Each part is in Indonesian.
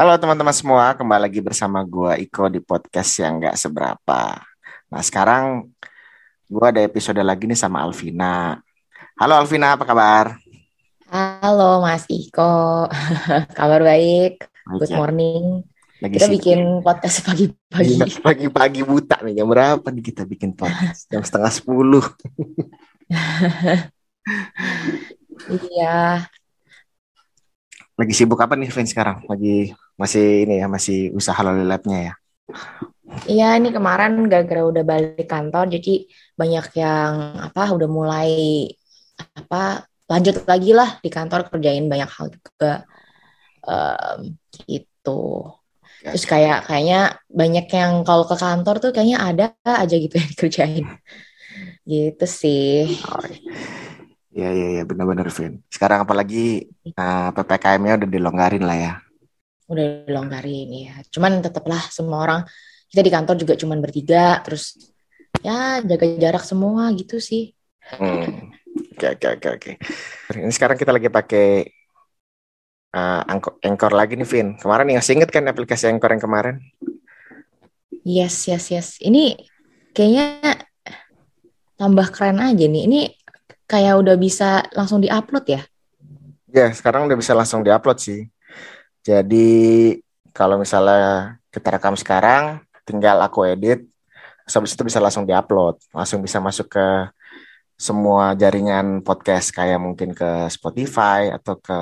Halo teman-teman semua, kembali lagi bersama gua Iko di podcast yang nggak seberapa. Nah sekarang gua ada episode lagi nih sama Alvina. Halo Alvina, apa kabar? Halo Mas Iko, kabar baik. Good ya. morning. Lagi Kita sibuk bikin ya? podcast pagi-pagi. Iya, Pagi-pagi buta nih, jam berapa nih kita bikin podcast? Jam setengah sepuluh. Iya, Lagi sibuk apa nih Vin sekarang? Lagi masih ini ya, masih usaha loli labnya ya? iya ini kemarin gara-gara udah balik kantor, jadi banyak yang apa udah mulai apa lanjut lagi lah di kantor kerjain banyak hal juga Em, gitu. Terus kayak kayaknya banyak yang kalau ke kantor tuh kayaknya ada aja gitu yang dikerjain. Gitu sih. Oh, Iya, iya, iya, benar-benar Vin. Sekarang apalagi eh, PPKM-nya udah dilonggarin lah ya. Udah dilonggarin ya. Cuman tetaplah semua orang kita di kantor juga cuman bertiga terus ya jaga jarak semua gitu sih. Hmm. Oke, oke, oke, oke. Ini sekarang kita lagi pakai uh, Anchor, lagi nih, Vin. Kemarin yang inget kan aplikasi Anchor yang kemarin? Yes, yes, yes. Ini kayaknya tambah keren aja nih. Ini kayak udah bisa langsung diupload ya. Ya, sekarang udah bisa langsung diupload sih. Jadi kalau misalnya kita rekam sekarang, tinggal aku edit, habis itu bisa langsung diupload, langsung bisa masuk ke semua jaringan podcast kayak mungkin ke Spotify atau ke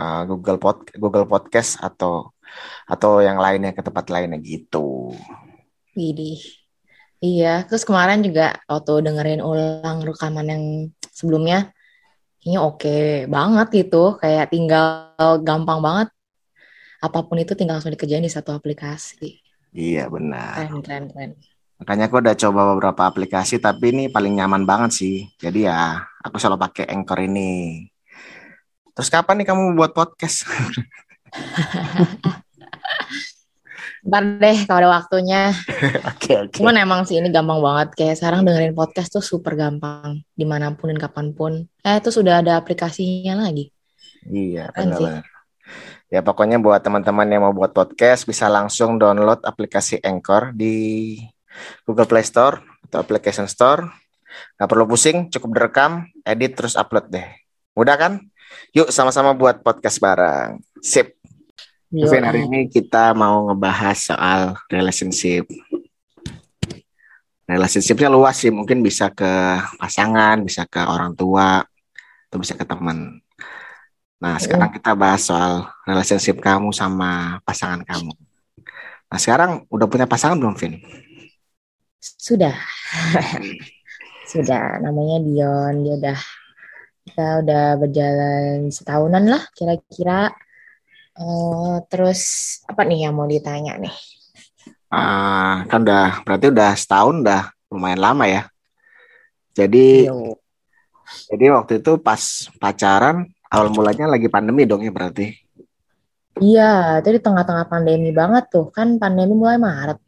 uh, Google Pod Google Podcast atau atau yang lainnya ke tempat lainnya gitu. Widih. Iya, terus kemarin juga waktu dengerin ulang rekaman yang sebelumnya, kayaknya oke banget gitu. Kayak tinggal gampang banget. Apa pun itu tinggal langsung dikerjain di satu aplikasi. Iya benar. Keren, keren, keren. Makanya aku udah coba beberapa aplikasi tapi ini paling nyaman banget sih. Jadi ya aku selalu pakai Anchor ini. Terus kapan nih kamu buat podcast? Ntar deh kalau ada waktunya. Oke oke. Cuman emang sih ini gampang banget. Kayak sekarang dengerin podcast tuh super gampang. Di mana pun dan kapan pun. Eh, itu sudah ada aplikasinya lagi. Iya benar. Ya pokoknya buat teman-teman yang mau buat podcast bisa langsung download aplikasi Anchor di Google Play Store atau Application Store. Gak perlu pusing, cukup direkam, edit terus upload deh. Mudah kan? Yuk sama-sama buat podcast bareng. Sip. Yo. Vin, hari ini kita mau ngebahas soal relationship. Relationshipnya luas sih, mungkin bisa ke pasangan, bisa ke orang tua, atau bisa ke teman. Nah, sekarang kita bahas soal relationship kamu sama pasangan kamu. Nah, sekarang udah punya pasangan belum, Vin? Sudah. Sudah. Namanya Dion. Dia udah kita udah berjalan setahunan lah kira-kira. Eh, terus apa nih yang mau ditanya nih? Ah, kan udah, berarti udah setahun udah lumayan lama ya. Jadi, Yo. jadi waktu itu pas pacaran, awal mulanya lagi pandemi dong ya berarti. Iya, itu di tengah-tengah pandemi banget tuh. Kan pandemi mulai Maret.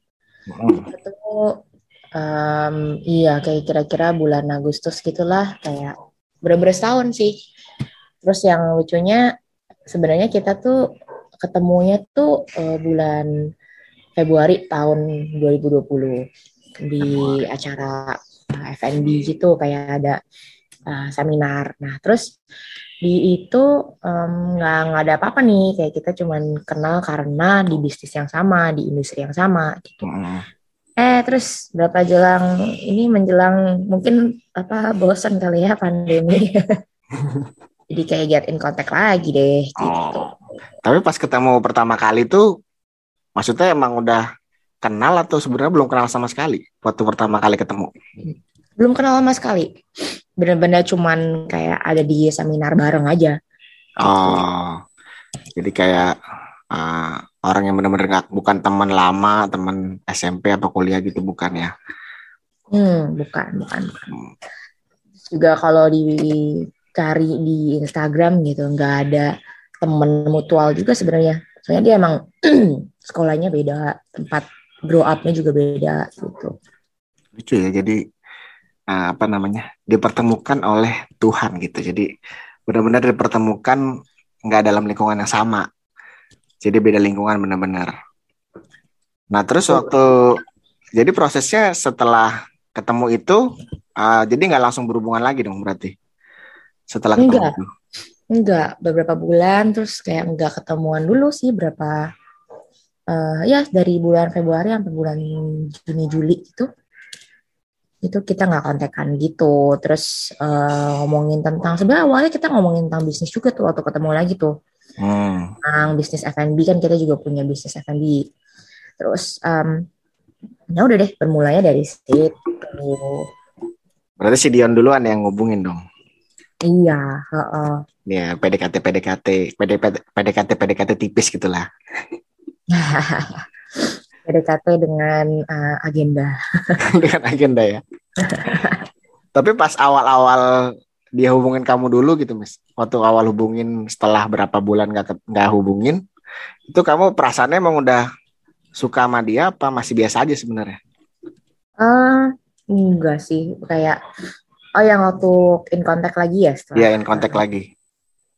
Hmm. Itu em, iya kayak kira-kira bulan Agustus gitulah kayak bener-bener setahun sih. Terus yang lucunya sebenarnya kita tuh ketemunya tuh eh, bulan Februari tahun 2020 di acara eh, FNB gitu kayak ada eh, seminar. Nah, terus di itu nggak nggak ada apa-apa nih kayak kita cuman kenal karena di bisnis yang sama, di industri yang sama gitu. Hmm. Eh, terus berapa jelang ini menjelang mungkin apa bosan kali ya pandemi. Jadi kayak get in contact lagi deh gitu. Oh. Tapi pas ketemu pertama kali tuh, maksudnya emang udah kenal atau sebenarnya belum kenal sama sekali waktu pertama kali ketemu? Belum kenal sama sekali. Bener-bener cuman kayak ada di seminar bareng aja. Oh, jadi kayak uh, orang yang benar-benar nggak bukan teman lama, teman SMP atau kuliah gitu bukan ya? Hmm, bukan, bukan. Hmm. Juga kalau dicari di Instagram gitu, nggak ada temen mutual juga sebenarnya. Soalnya dia emang sekolahnya beda, tempat grow up-nya juga beda gitu. Lucu ya, jadi apa namanya dipertemukan oleh Tuhan gitu. Jadi benar-benar dipertemukan nggak dalam lingkungan yang sama. Jadi beda lingkungan benar-benar. Nah terus waktu jadi prosesnya setelah ketemu itu, uh, jadi nggak langsung berhubungan lagi dong berarti setelah ketemu Enggak. itu. Enggak, beberapa bulan terus kayak enggak ketemuan dulu sih berapa eh ya dari bulan Februari sampai bulan Juni Juli itu itu kita nggak kontekan gitu terus eh, ngomongin tentang sebenarnya awalnya kita ngomongin tentang bisnis juga tuh waktu ketemu lagi tuh Hmm. tentang bisnis F&B kan kita juga punya bisnis F&B terus em, ya udah deh bermulanya dari situ Berarti si Dion duluan yang ngubungin dong. iya heeh. Ya PDKT PDKT PDKT PDKT PDKT tipis gitulah. PDKT dengan eh, agenda dengan agenda ya. Tapi pas awal-awal dia hubungin kamu dulu gitu, Miss. Waktu awal hubungin setelah berapa bulan ket- nggak hubungin, itu kamu perasaannya emang udah suka sama dia apa masih biasa aja sebenarnya? Ah, enggak sih, kayak oh yang waktu in contact lagi ya setelah. Iya, in contact lagi.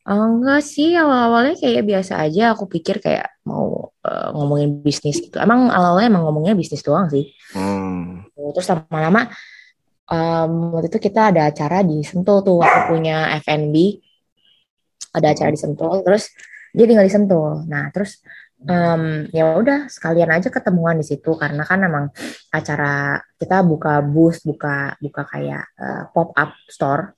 Oh, enggak sih, awal-awalnya kayak biasa aja. Aku pikir kayak mau eh, ngomongin bisnis gitu. Emang awalnya emang ngomongnya bisnis doang sih. Hmm. Terus lama-lama em, waktu itu kita ada acara di Sentul tuh. Aku punya F&B, ada acara di Sentul. Terus dia tinggal di Sentul. Nah, terus em, ya udah sekalian aja ketemuan di situ karena kan emang acara kita buka booth, buka buka kayak eh, pop up store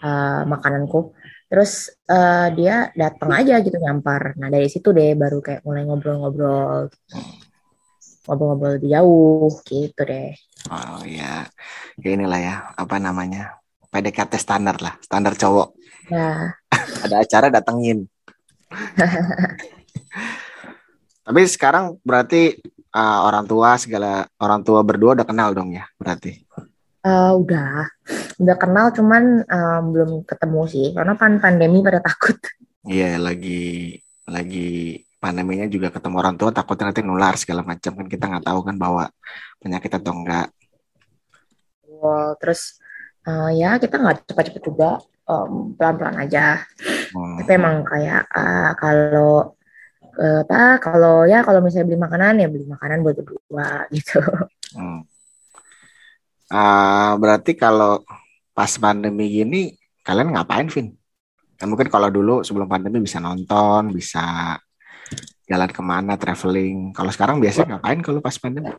eh, makananku. Terus eh, dia datang aja gitu nyampar. Nah dari situ deh baru kayak mulai ngobrol-ngobrol, ngobrol-ngobrol lebih jauh gitu deh. Oh ya, ya inilah ya apa namanya PDKT standar lah, standar cowok. Ya, Ada acara datengin. Tapi sekarang berarti uh, orang tua segala orang tua berdua udah kenal dong ya berarti. Eh, udah, udah kenal cuman eh, belum ketemu sih karena pan pandemi pada takut. Iya lagi lagi pandeminya juga ketemu orang tua takutnya nanti nular segala macam kan kita nggak tahu kan bawa penyakit atau enggak. Wow, terus eh, ya kita nggak cepat-cepat juga em, pelan-pelan aja. Hmm. Tapi emang kayak eh, kalau eh, apa kalau ya kalau misalnya beli makanan ya beli makanan buat berdua gitu. Hmm. Ah, berarti kalau pas pandemi gini kalian ngapain, Vin? Kan mungkin kalau dulu sebelum pandemi bisa nonton, bisa jalan ke mana, traveling. Kalau sekarang biasanya ngapain kalau pas pandemi?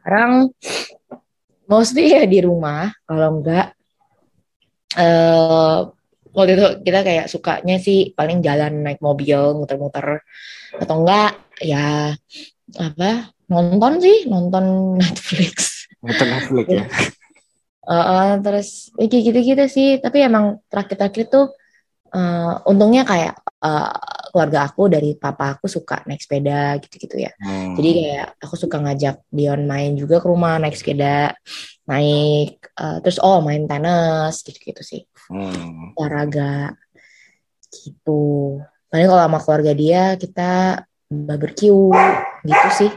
Sekarang mostly ya di rumah. Kalau enggak eh waktu itu kita kayak sukanya sih paling jalan naik mobil muter-muter atau enggak ya apa nonton sih nonton Netflix. Nonton Netflix ya. Eh, eh, terus ya gitu-gitu sih. Tapi emang terakhir-terakhir tuh eh, untungnya kayak eh, keluarga aku dari papa aku suka naik sepeda gitu-gitu ya. Hmm. Jadi kayak aku suka ngajak Dion main juga ke rumah naik sepeda, naik eh, terus oh main tenis gitu-gitu sih. Hmm. Olahraga gitu. Paling kalau sama keluarga dia kita barbecue gitu sih.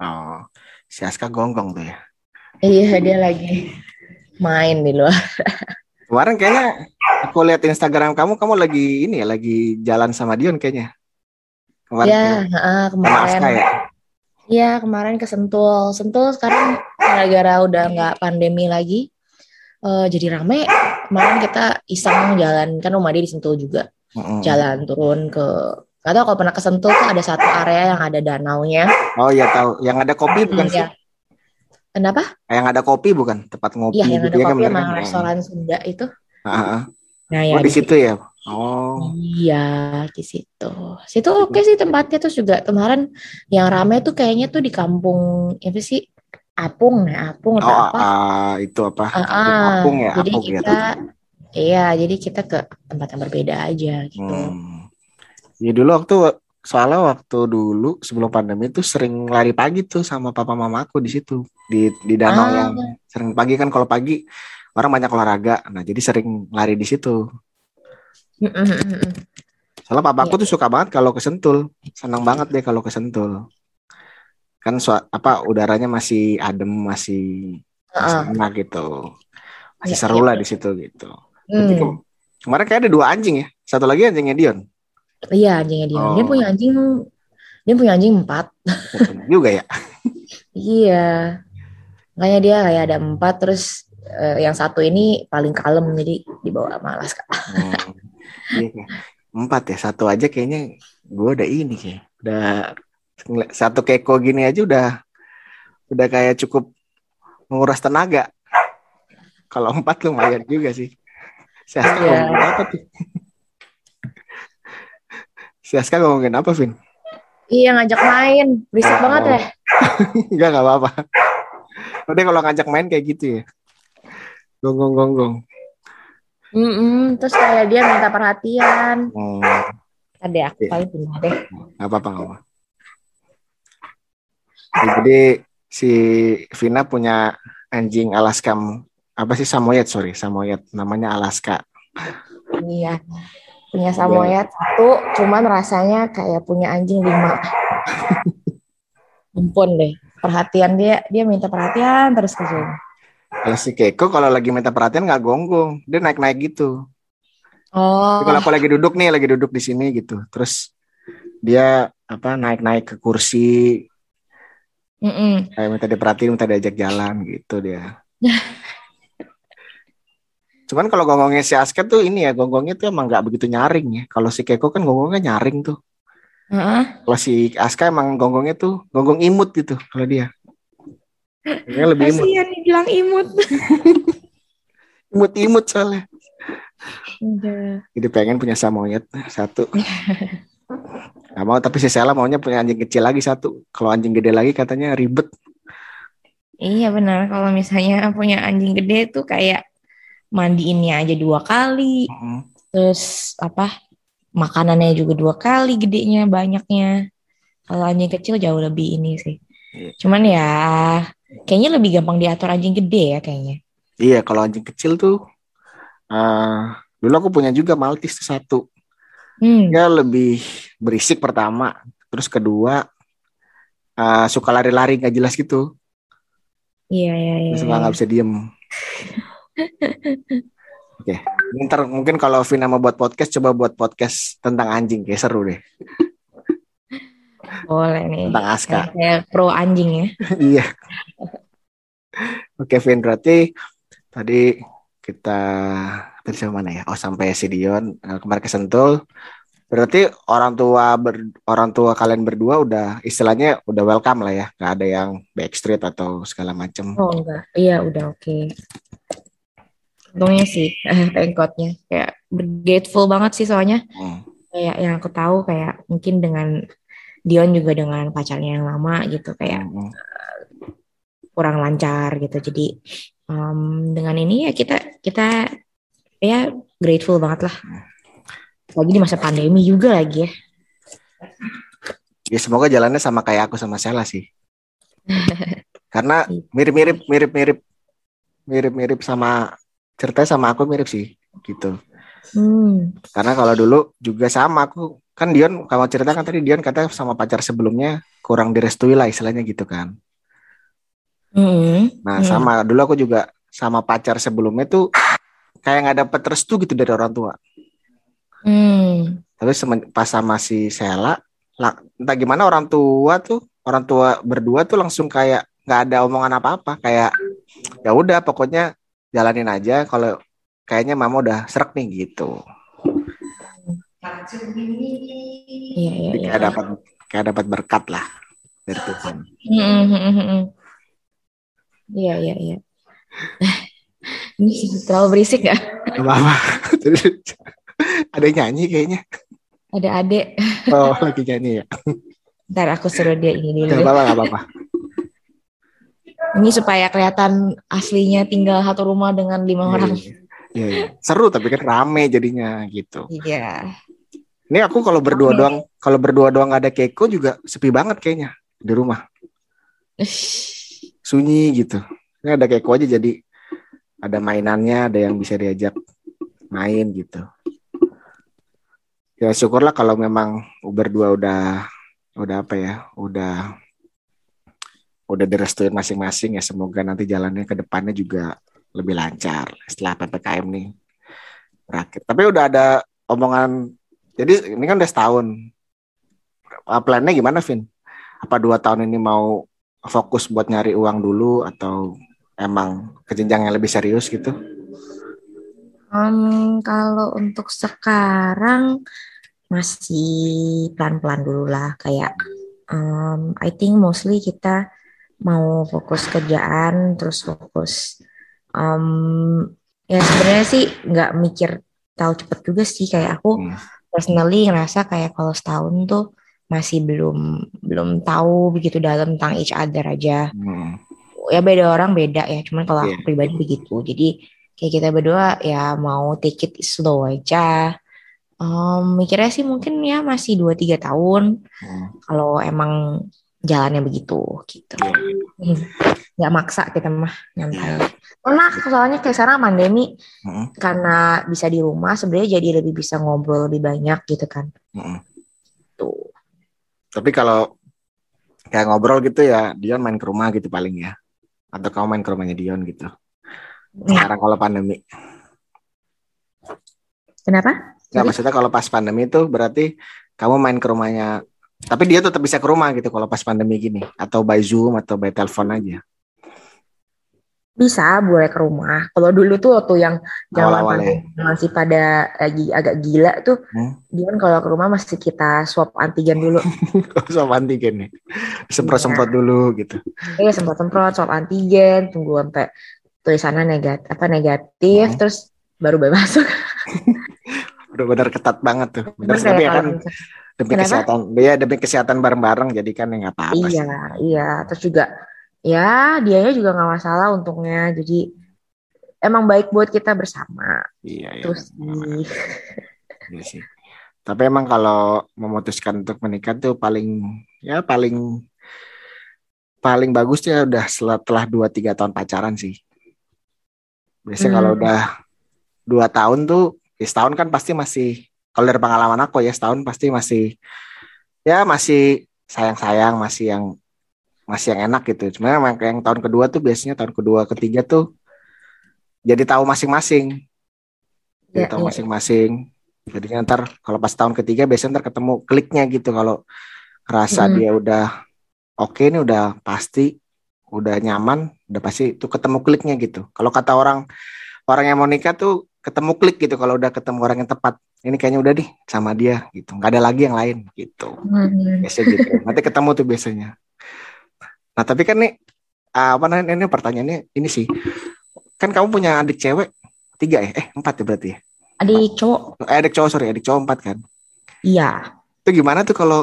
Oh, si Aska gonggong tuh ya. Iya dia lagi main di luar. Kemarin kayaknya aku lihat Instagram kamu, kamu lagi ini ya, lagi jalan sama Dion kayaknya. Kemarin Ya, ya, sama Aska kemarin. ya. Iya, kemarin ke Sentul. Sentul sekarang gara-gara udah nggak pandemi lagi, eh, jadi rame. Kemarin kita iseng jalan, kan rumah dia di Sentul juga. Mm-mm. Jalan turun ke, nggak tahu kalau pernah ke Sentul tuh ada satu area yang ada danaunya. Oh iya tahu, yang ada kopi bukan sih? Iya. Kenapa? Yang ada kopi bukan? Tempat ngopi Iya, yang gitu ada ya kan kopi bener sama kan? restoran Sunda itu. Ah, ah, ah. Nah, ya Oh di situ ya. Oh. Iya, di situ. Situ oke sih tempatnya terus juga kemarin yang rame tuh kayaknya tuh di kampung apa sih? Apung, nah Apung Oh, atau apa? ah, itu apa? Ah, ah. Apung ya, Jadi apung ya. kita iya, jadi kita ke tempat yang berbeda aja gitu. Hmm. Ya dulu waktu soalnya waktu dulu sebelum pandemi tuh sering lari pagi tuh sama papa mama aku di situ di di danau Ah. yang sering pagi kan kalau pagi orang banyak olahraga. Nah, jadi sering lari di situ. Soalnya papa aku Iya. tuh suka banget kalau ke Sentul. Senang banget deh kalau ke Sentul. Kan sua- apa udaranya masih adem, masih masih Heeh. enak gitu. Masih Iya, seru iya. lah di situ gitu. Hmm. ke- kemarin kayak ada dua anjing ya. Satu lagi anjingnya Dion. Iya anjingnya dia. Dia Oh. punya anjing, dia punya anjing empat. Juga ya. Iya. Makanya dia kayak ada empat terus eh, yang satu ini paling kalem jadi dibawa malas kak. Hmm. Iya, kayak empat ya satu aja kayaknya gue udah ini kayak udah satu keko gini aja udah udah kayak cukup menguras tenaga kalau empat lumayan juga sih si Aska Iya. apa tuh si Aska ngomongin apa Vin Iya ngajak main, berisik Oh. banget ya. enggak nggak apa-apa udah kalau ngajak main kayak gitu ya gonggong gonggong Mm-mm, terus kayak dia minta perhatian. hmm, Ada aku Iya. paling pindah deh. nggak apa-apa nggak apa jadi si Vina punya anjing Alaska apa sih Samoyed sorry Samoyed namanya Alaska Iya. Punya samoyed satu, cuman rasanya kayak punya anjing lima. Ampun deh. Perhatian dia, dia minta perhatian terus ke sini. kalau si Keiko kalau lagi minta perhatian nggak gonggong dia naik-naik gitu Oh, Jadi kalau aku lagi duduk nih lagi duduk di sini gitu terus dia apa naik-naik ke kursi mm-mm. kayak minta diperhatiin minta diajak jalan gitu dia cuman kalau gonggongnya si Aska tuh ini ya gonggongnya tuh emang nggak begitu nyaring ya kalau si Keiko kan gonggongnya nyaring tuh Heeh. kalau si Aska emang gonggongnya tuh gonggong imut gitu kalau dia dia lebih imut Kasihan dibilang imut. imut imut soalnya Udah. jadi pengen punya samoyed satu nggak mau tapi si Sela maunya punya anjing kecil lagi satu kalau anjing gede lagi katanya ribet Iya benar. Kalau misalnya punya anjing gede tuh kayak mandiinnya aja dua kali, Hmm. terus apa makanannya juga dua kali gedenya banyaknya. Kalau anjing kecil jauh lebih ini sih. Iya. Cuman ya kayaknya lebih gampang diatur anjing gede ya kayaknya. Iya, kalau anjing kecil tuh, eh dulu aku punya juga Maltese tuh satu. Hmm. Dia lebih berisik pertama, terus kedua eh, suka lari-lari nggak jelas gitu, Iya iya iya. suka nggak bisa diem. Oke, ntar mungkin kalau Vina mau buat podcast, coba buat podcast tentang anjing, kayak seru deh, Boleh nih. tentang Aska. Kayak pro anjing ya. iya. Oke, Vin, berarti tadi kita tadi sampai mana ya? Oh, sampai si Dion eh, kemarin ke Sentul. Berarti orang tua ber, orang tua kalian berdua udah istilahnya udah welcome lah ya, nggak ada yang backstreet atau segala macem. Oh enggak. Iya udah oke. Untungnya sih pengkotnya kayak grateful banget sih soalnya Hmm. kayak yang aku tahu kayak mungkin dengan Dion juga dengan pacarnya yang lama gitu kayak Hmm. kurang lancar gitu jadi em, dengan ini ya kita kita ya grateful banget lah lagi di masa pandemi juga lagi ya Ya semoga jalannya sama kayak aku sama Sela sih. Karena mirip-mirip mirip-mirip mirip-mirip sama ceritanya sama aku mirip sih gitu. hmm. Karena kalau dulu juga sama aku kan Dion kalau cerita kan tadi Dion kata sama pacar sebelumnya kurang direstui lah istilahnya gitu kan. Hmm. Nah Hmm. sama dulu aku juga sama pacar sebelumnya tuh kayak nggak dapet restu gitu dari orang tua. Hmm. Tapi pas sama si Sela, lah, entah gimana orang tua tuh orang tua berdua tuh langsung kayak nggak ada omongan apa-apa kayak ya udah pokoknya jalanin aja kalau kayaknya mama udah serak nih gitu. iya iya iya kayak dapat kayak dapat berkat lah dari Tuhan. Hmm, hmm, hmm, hmm. Iya, iya, iya. Ini terlalu berisik gak? Gak apa-apa. Ada yang nyanyi kayaknya. Ada adek. Oh lagi nyanyi ya. Ntar aku suruh dia ini Gak dulu. apa-apa gak apa-apa. Ini supaya kelihatan aslinya tinggal satu rumah dengan lima orang. Iya, iya. Seru tapi kan rame jadinya gitu. Iya. Ini aku kalau berdua Rame. doang, kalau berdua doang ada Keiko juga sepi banget kayaknya di rumah. Sunyi gitu. Ini ada Keiko aja jadi ada mainannya, ada yang bisa diajak main gitu. Ya syukurlah kalau memang berdua udah udah apa ya, udah udah direstuin masing-masing ya semoga nanti jalannya ke depannya juga lebih lancar setelah PPKM nih berakhir. Tapi udah ada omongan Jadi ini kan udah setahun. Uh, Plannya gimana, Vin? Apa dua tahun ini mau fokus buat nyari uang dulu atau emang ke jenjang yang lebih serius gitu? Um, kalau untuk sekarang masih pelan-pelan dulu lah kayak um, I think mostly kita mau fokus kerjaan terus fokus um, ya sebenarnya sih nggak mikir tahu cepet juga sih kayak aku Hmm. personally ngerasa kayak kalau setahun tuh masih belum belum tahu begitu dalam tentang each other aja Hmm. ya beda orang beda ya cuman kalau aku Iya. pribadi begitu jadi kayak kita berdua ya mau take it slow aja Em, mikirnya sih mungkin ya masih 2-3 tahun Hmm. kalau emang jalannya begitu gitu Iya. Hmm. nggak maksa kita mah nyantai enak soalnya kayak sekarang pandemi Hmm. karena bisa di rumah sebenarnya jadi lebih bisa ngobrol lebih banyak gitu kan Hmm. tuh Tapi kalau kayak ngobrol gitu ya, Dion main ke rumah gitu paling ya. Atau kamu main ke rumahnya Dion gitu. Ya. Sekarang kalau pandemi. kenapa Nggak, maksudnya kalau pas pandemi itu berarti kamu main ke rumahnya. Tapi dia tetap bisa ke rumah gitu kalau pas pandemi gini. Atau by Zoom atau by telepon aja. bisa boleh ke rumah kalau dulu tuh waktu yang zaman Awal-awal ya. pandemi masih pada lagi agak gila tuh Hmm. dia kan kalau ke rumah masih kita swab antigen dulu Sama antigen nih. Semprot-semprot dulu gitu. Iya semprot semprot swab antigen tunggu sampai tulisannya negatif apa negatif Hmm. terus baru boleh masuk Benar-benar ketat banget tuh. Benar tapi ya kan demi Kenapa? kesehatan. Ya demi kesehatan bareng-bareng jadi kan ya nggak apa-apa sih. iya iya terus juga ya dianya juga nggak masalah untungnya jadi emang baik buat kita bersama Iya, iya. terus sih Iya sih. Tapi emang kalau memutuskan untuk menikah tuh paling ya paling paling bagus ya udah setelah 2 3 tahun pacaran sih. Biasanya Hmm. kalau udah dua tahun tuh ya setahun kan pasti masih kalau dari pengalaman aku ya setahun pasti masih ya masih sayang-sayang, masih yang masih yang enak gitu. Cuma emang yang tahun kedua tuh biasanya tahun kedua ketiga tuh jadi tahu masing-masing. Jadi Ya, tahu iya. masing-masing. Jadinya ntar kalau pas tahun ketiga biasanya ntar ketemu kliknya gitu kalau rasa Mm-mm. dia udah oke nih udah pasti udah nyaman udah pasti itu ketemu kliknya gitu. Kalau kata orang orang yang mau nikah tuh ketemu klik gitu kalau udah ketemu orang yang tepat. Ini kayaknya udah nih sama dia gitu. nggak ada lagi yang lain gitu. Hmm. Biasanya gitu. Nanti ketemu tuh biasanya. Nah tapi kan nih ah, apa namanya ini pertanyaannya ini sih. Kan kamu punya adik cewek tiga ya? Eh empat ya berarti ya? adik cowok Eh, adik cowok sorry adik cowok empat kan? iya Itu gimana tuh kalau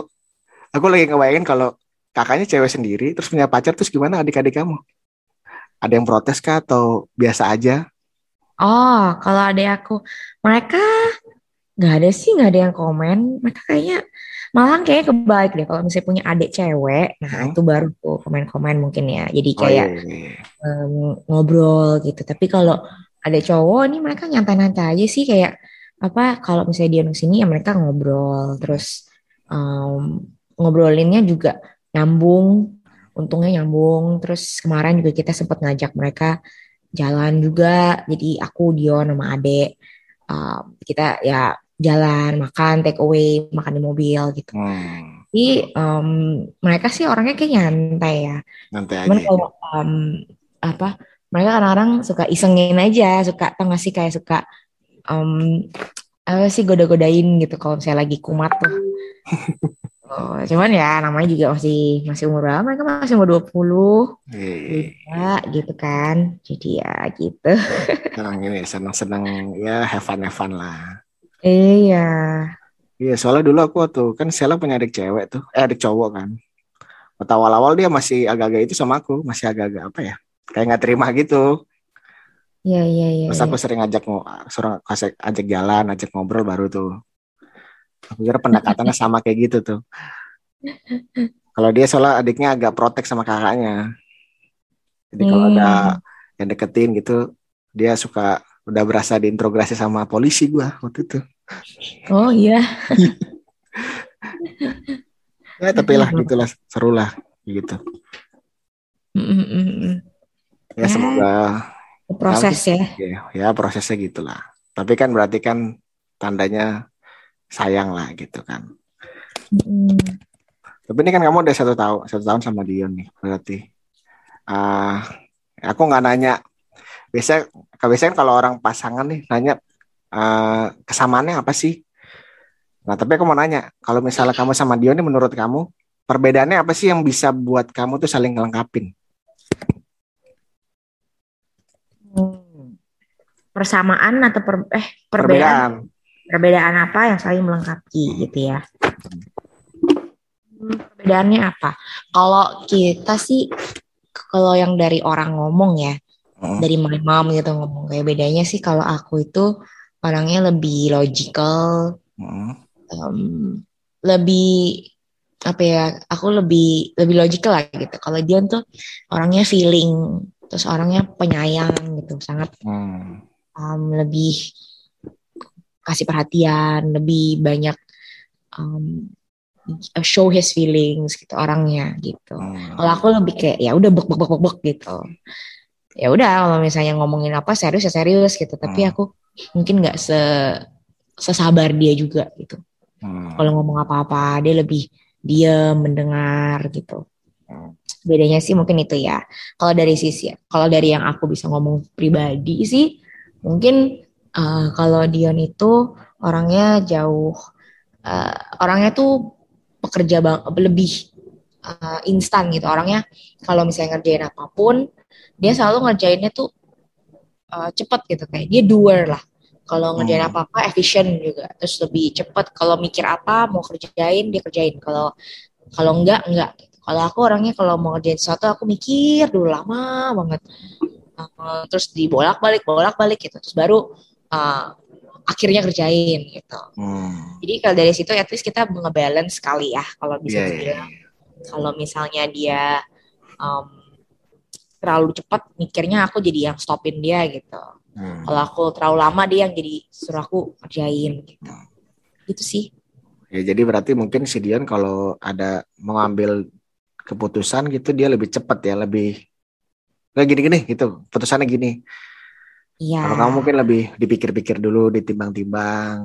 aku lagi ngebayangin kalau kakaknya cewek sendiri terus punya pacar terus gimana adik-adik kamu? Ada yang protes kah atau biasa aja? Oh, kalau ada aku, mereka nggak ada sih, nggak ada yang komen. Mereka kayaknya malahan kayaknya kebalik deh. Kalau misalnya punya adik cewek, nah Hmm. itu baru tuh komen-komen mungkin ya. Jadi Oh kayak iya, iya, iya. em, ngobrol gitu. Tapi kalau ada cowok nih mereka nyantai-nyantai aja sih kayak apa? Kalau misalnya dia sini ya mereka ngobrol, terus em, ngobrolinnya juga nyambung. Untungnya nyambung. Terus kemarin juga kita sempat ngajak mereka jalan juga. Jadi aku, Dion, sama Ade um, kita ya jalan, makan, take away, makan di mobil gitu. Hmm, Jadi um, mereka sih orangnya kayak nyantai ya. Cuman aja. kalau um, apa mereka kadang-kadang suka isengin aja, suka tau gak sih kayak suka um, apa sih goda-godain gitu kalau misalnya lagi kumat tuh. Oh, cuman ya namanya juga masih masih umur berapa? Mereka masih umur 20 Iya, iya, iya. ya gitu kan. Jadi ya gitu. Senang ini senang-senang ya have fun have fun lah. Iya. Iya, soalnya dulu aku tuh kan Sheila punya adik cewek tuh, eh adik cowok kan. Waktu awal-awal dia masih agak-agak itu sama aku, masih agak-agak apa ya? Kayak nggak terima gitu. Iya iya iya. Terus aku sering ngajak mau suruh kasih ajak jalan, ajak ngobrol baru tuh. Aku kira pendekatannya sama kayak gitu tuh. Kalau dia soalnya adiknya agak protek sama kakaknya. Jadi kalau Hmm. ada yang deketin gitu, dia suka udah berasa diintrogasi sama polisi gua waktu itu. Oh iya. Ya tapi lah gitulah seru lah gitu. Ya semoga Proses ya. ya, ya prosesnya gitulah. Tapi kan berarti kan tandanya sayang lah gitu kan. Mm. Tapi ini kan kamu udah satu tahun satu tahun sama Dion nih berarti. Ah, aku nggak nanya. Biasa, biasanya kalau orang pasangan nih nanya ah, kesamaannya apa sih? Nah, tapi aku mau nanya, kalau misalnya kamu sama Dion nih menurut kamu perbedaannya apa sih yang bisa buat kamu tuh saling ngelengkapin? Hmm. Persamaan atau per, eh perbedaan perbedaan apa yang saling melengkapi gitu ya. Hmm, perbedaannya apa? Kalau kita sih kalau yang dari orang ngomong ya, Hmm. dari my mom gitu ngomong kayak bedanya sih kalau aku itu orangnya lebih logical, Hmm. em, lebih apa ya? Aku lebih lebih logical lah gitu. Kalau dia tuh orangnya feeling, terus orangnya penyayang gitu, sangat Hmm. em, lebih kasih perhatian, lebih banyak em, show his feelings gitu orangnya gitu. Hmm. Kalau aku lebih kayak ya udah bek bek bek bek gitu. Ya udah kalau misalnya ngomongin apa serius ya serius gitu. Tapi Hmm. aku mungkin nggak se sesabar dia juga gitu. Hmm. Kalau ngomong apa-apa dia lebih diam mendengar gitu. Hmm. Bedanya sih mungkin itu ya. Kalau dari sisi kalau dari yang aku bisa ngomong pribadi sih mungkin eh, kalau Dion itu orangnya jauh eh, orangnya tuh pekerja bang lebih eh, instan gitu orangnya kalau misalnya ngerjain apa pun dia selalu ngerjainnya tuh eh, cepet gitu kayak dia doer lah. Kalau ngerjain Hmm. apa-apa efisien juga. Terus lebih cepet. Kalau mikir apa mau kerjain dia kerjain. Kalau kalau enggak enggak kalau aku orangnya kalau mau ngerjain sesuatu aku mikir dulu lama banget. Uh, terus dibolak-balik bolak-balik gitu. Terus baru uh, akhirnya kerjain gitu. Hmm. jadi kalau dari situ at least kita ngebalance sekali ya kalau bisa iya, dibilang. iya. kalau misalnya dia um, terlalu cepat mikirnya aku jadi yang stopin dia gitu Hmm. kalau aku terlalu lama dia yang jadi suruh aku kerjain gitu gitu sih Ya, jadi berarti mungkin si Dion kalau ada mengambil keputusan gitu dia lebih cepat ya, lebih kayak gini-gini gitu. Putusannya gini. iya Kalau kamu mungkin lebih dipikir-pikir dulu, ditimbang-timbang.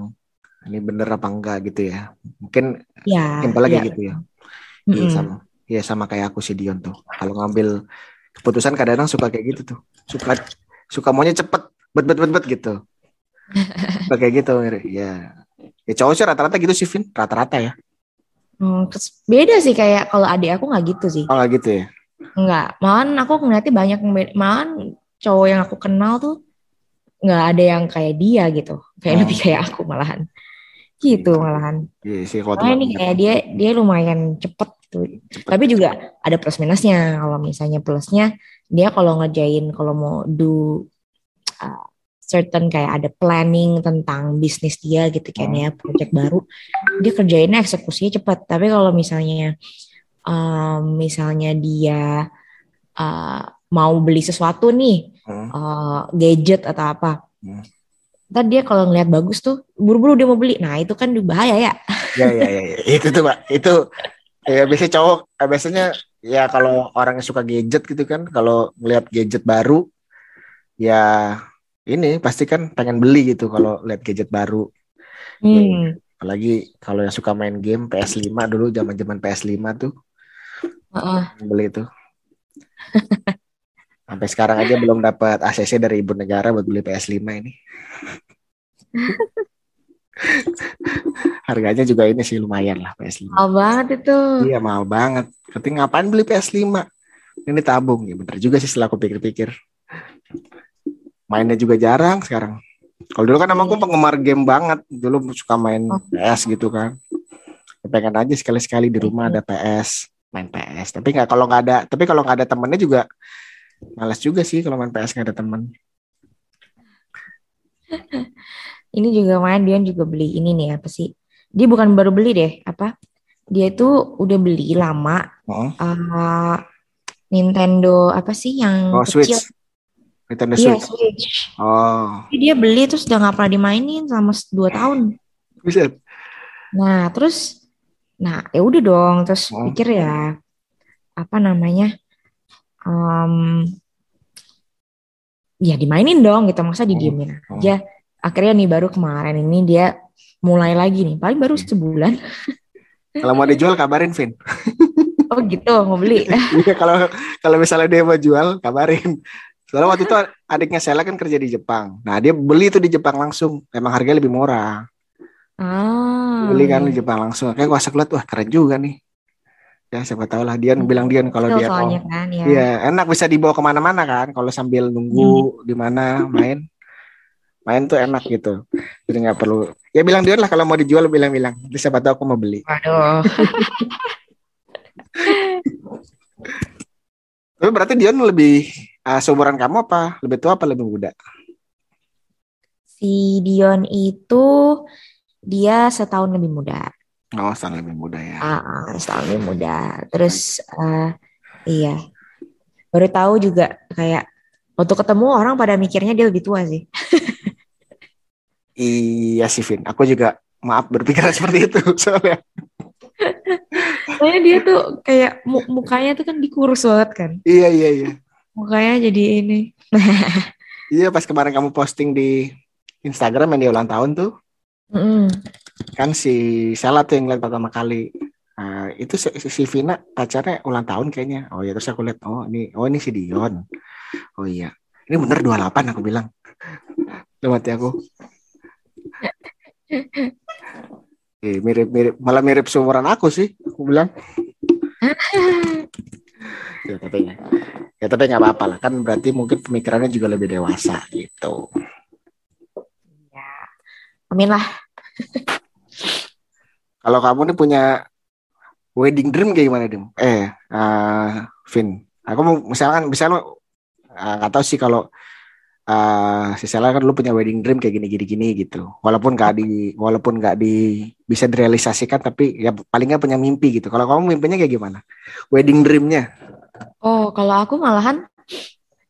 Ini bener apa enggak gitu ya. Mungkin ya simpel lagi iya. gitu ya. Iya Mm-mm. sama. Iya sama kayak aku si Dion tuh. Kalau ngambil keputusan kadang-kadang suka kayak gitu tuh. Suka suka maunya cepet, bet bet bet bet gitu. Kayak gitu. Ya. Ya cowok sih rata-rata gitu sih, Vin. Rata-rata ya. Hmm, terus beda sih kayak kalau adik aku nggak gitu sih Oh, gitu ya. Enggak, malahan aku ngeliatnya banyak. Malahan cowok yang aku kenal tuh nggak ada yang kayak dia gitu. Kayak Oh. lebih kayak aku malahan. Gitu malahan. Iya sih kalau ini teman- kayak dia dia lumayan cepet gitu. Tapi juga ada plus minusnya. Kalau misalnya plusnya dia kalau ngerjain kalau mau do uh, certain kayak ada planning tentang bisnis dia gitu kan ya project baru dia kerjainnya eksekusinya cepat tapi kalau misalnya um, misalnya dia uh, mau beli sesuatu nih Hmm. uh, gadget atau apa Hmm. ntar dia kalau ngeliat bagus tuh buru-buru dia mau beli nah itu kan bahaya ya Ya ya ya, ya. itu tuh pak itu ya biasanya cowok eh, biasanya ya kalau orang yang suka gadget gitu kan kalau ngelihat gadget baru ya ini pasti kan pengen beli gitu kalau lihat gadget baru. Hmm. apalagi kalau yang suka main game PS5 dulu zaman zaman PS5 tuh. Heeh. beli itu sampai sekarang aja belum dapat ACC dari ibu negara buat beli PS5 ini harganya juga ini sih lumayan lah PS5 mahal banget itu Iya mahal banget. Berarti ngapain beli PS5? Ini tabung ya bener juga sih setelah aku pikir-pikir. Mainnya juga jarang sekarang. Kalau dulu kan emang aku penggemar game banget. Dulu suka main Oh. PS gitu kan. Pengen aja sekali-sekali di rumah ada PS, main PS. Tapi nggak kalau nggak ada, tapi kalau nggak ada temennya juga malas juga sih kalau main PS nggak ada temen. ini juga main Dion juga beli ini nih apa sih dia bukan baru beli deh apa dia itu udah beli lama Oh, uh, Nintendo apa sih yang oh kecil Switch. Nintendo iya Switch. Switch Oh, Tapi dia beli terus udah nggak pernah dimainin selama 2 tahun bisa. nah terus nah ya udah dong terus Hmm. pikir ya apa namanya Em, ya dimainin dong gitu masa didiemin Hmm. aja akhirnya nih baru kemarin ini dia mulai lagi nih. Paling baru sebulan. Kalau mau dijual kabarin Vin. Oh gitu, mau beli. Iya kalau kalau misalnya dia mau jual kabarin. Soalnya waktu itu adiknya Sela kan kerja di Jepang. Nah dia beli itu di Jepang langsung. Emang harganya lebih murah. Ah. Beli kan di Jepang langsung. Kayak gua lihat wah keren juga nih. Ya siapa tahu lah Dian bilang Dian kalau Betul, dia soalnya kan ya. Iya enak bisa dibawa ke mana-mana kan. Kalau sambil nunggu di mana main main tuh enak gitu. Jadi nggak perlu. Ya bilang Dian lah kalau mau dijual bilang-bilang. Siapa tahu aku mau beli. Waduh. Tapi berarti Dion lebih uh, seumuran kamu apa? Lebih tua apa lebih muda? Si Dion itu dia setahun lebih muda. Oh, setahun lebih muda ya. Ah, ah, setahun lebih muda. Terus eh, iya. Baru tahu juga kayak waktu ketemu orang pada mikirnya dia lebih tua sih. Iya sih, Vin. Aku juga maaf berpikiran seperti itu soalnya. Soalnya dia tuh kayak mu- mukanya tuh kan dikurus banget kan. Iya, iya, iya. Mukanya jadi ini. Iya, pas kemarin kamu posting di Instagram yang dia ulang tahun tuh, Mm-mm. kan si Sela tuh yang lihat pertama kali. Nah, itu si, si Vina pacarnya ulang tahun kayaknya. Oh ya, terus aku lihat, oh ini, oh ini si Dion. Oh iya, ini bener 28 aku bilang. Hati aku. Eh, mirip-mirip, malah mirip seumuran aku sih, aku bilang. ya tapi ya tapi nggak apa-apa lah kan berarti mungkin pemikirannya juga lebih dewasa gitu. Ya. Amin lah. Kalau kamu nih punya wedding dream kayak gimana dim? Eh, eh, Vin, aku mau misalkan misalnya eh, nggak tahu sih kalau eh si Sela kan lu punya wedding dream kayak gini gini gini gitu. Walaupun nggak di walaupun nggak di bisa direalisasikan tapi ya paling nggak punya mimpi gitu. Kalau kamu mimpinya kayak gimana? Wedding dreamnya? Oh, kalau aku malahan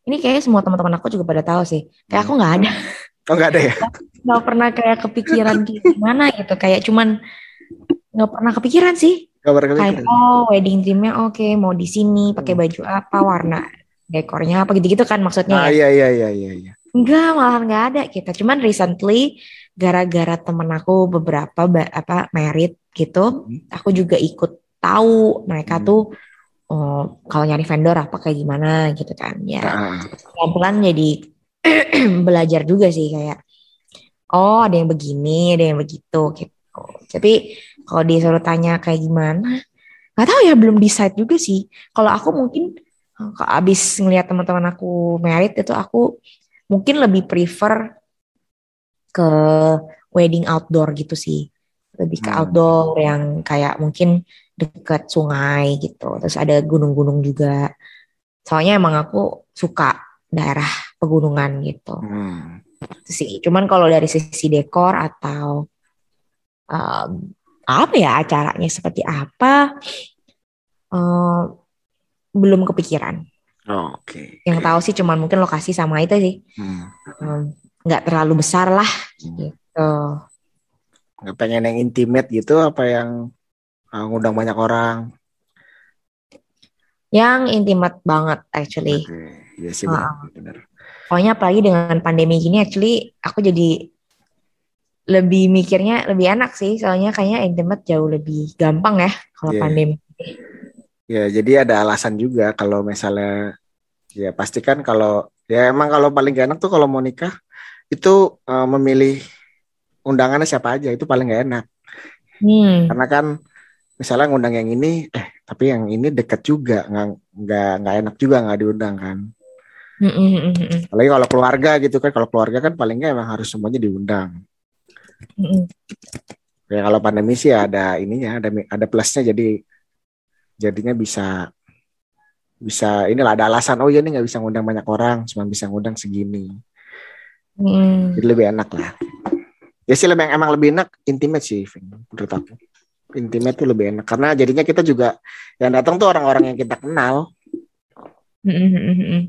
ini kayaknya semua teman-teman aku juga pada tahu sih. Kayak aku nggak ada, Oh nggak ada ya? nggak pernah kayak kepikiran gimana gitu. Kayak cuman nggak pernah kepikiran sih. Kayak oh wedding dreamnya oke mau di sini pakai baju apa warna dekornya apa gitu-gitu kan maksudnya Ah ya. iya iya iya iya. iya. Enggak, malahan nggak ada kita. Cuman recently gara-gara temen aku beberapa apa merit gitu, Hmm. aku juga ikut tahu mereka Hmm. tuh oh, kalau nyari vendor apa kayak gimana gitu kan. Ya, Ah, pelan-pelan jadi belajar juga sih kayak oh ada yang begini, ada yang begitu gitu. Tapi kalau disuruh tanya kayak gimana, nggak tahu ya belum decide juga sih. Kalau aku mungkin kalau abis ngelihat teman-teman aku merit itu aku mungkin lebih prefer ke wedding outdoor gitu sih. Lebih ke Hmm. outdoor yang kayak mungkin deket sungai gitu. Terus ada gunung-gunung juga. Soalnya emang aku suka daerah pegunungan gitu. hmm. Itu sih. Cuman kalau dari sisi dekor atau um, apa ya acaranya seperti apa, eh, belum kepikiran. Oh, Oke. Yang tahu sih cuman mungkin lokasi sama itu sih. Hmm. Nggak terlalu besar lah Hmm. gitu. Nggak pengen yang intimate gitu apa yang uh, ngundang banyak orang? Yang intimate banget actually. Oke. Iya sih Ah. benar. benar. Pokoknya apalagi dengan pandemi gini actually aku jadi lebih mikirnya lebih enak sih. Soalnya kayaknya intimate jauh lebih gampang ya kalau Iya. pandemi. Ya, jadi ada alasan juga kalau misalnya ya pastikan kalau ya emang kalau paling gak enak tuh kalau mau nikah itu uh, memilih undangannya siapa aja itu paling gak enak Hmm. karena kan misalnya ngundang yang ini eh tapi yang ini deket juga nggak nggak nggak enak juga nggak diundang kan Mm, apalagi kalau keluarga gitu kan kalau keluarga kan paling nggak emang harus semuanya diundang Mm, mm. ya kalau pandemi sih ada ininya ada ada plusnya jadi jadinya bisa bisa inilah ada alasan oh ya ini nggak bisa ngundang banyak orang cuma bisa ngundang segini Mm. jadi lebih enak lah ya sih lebih emang lebih enak intimate sih menurut aku intimate tuh lebih enak karena jadinya kita juga yang datang tuh orang-orang yang kita kenal Mm, mm, mm, mm, mm.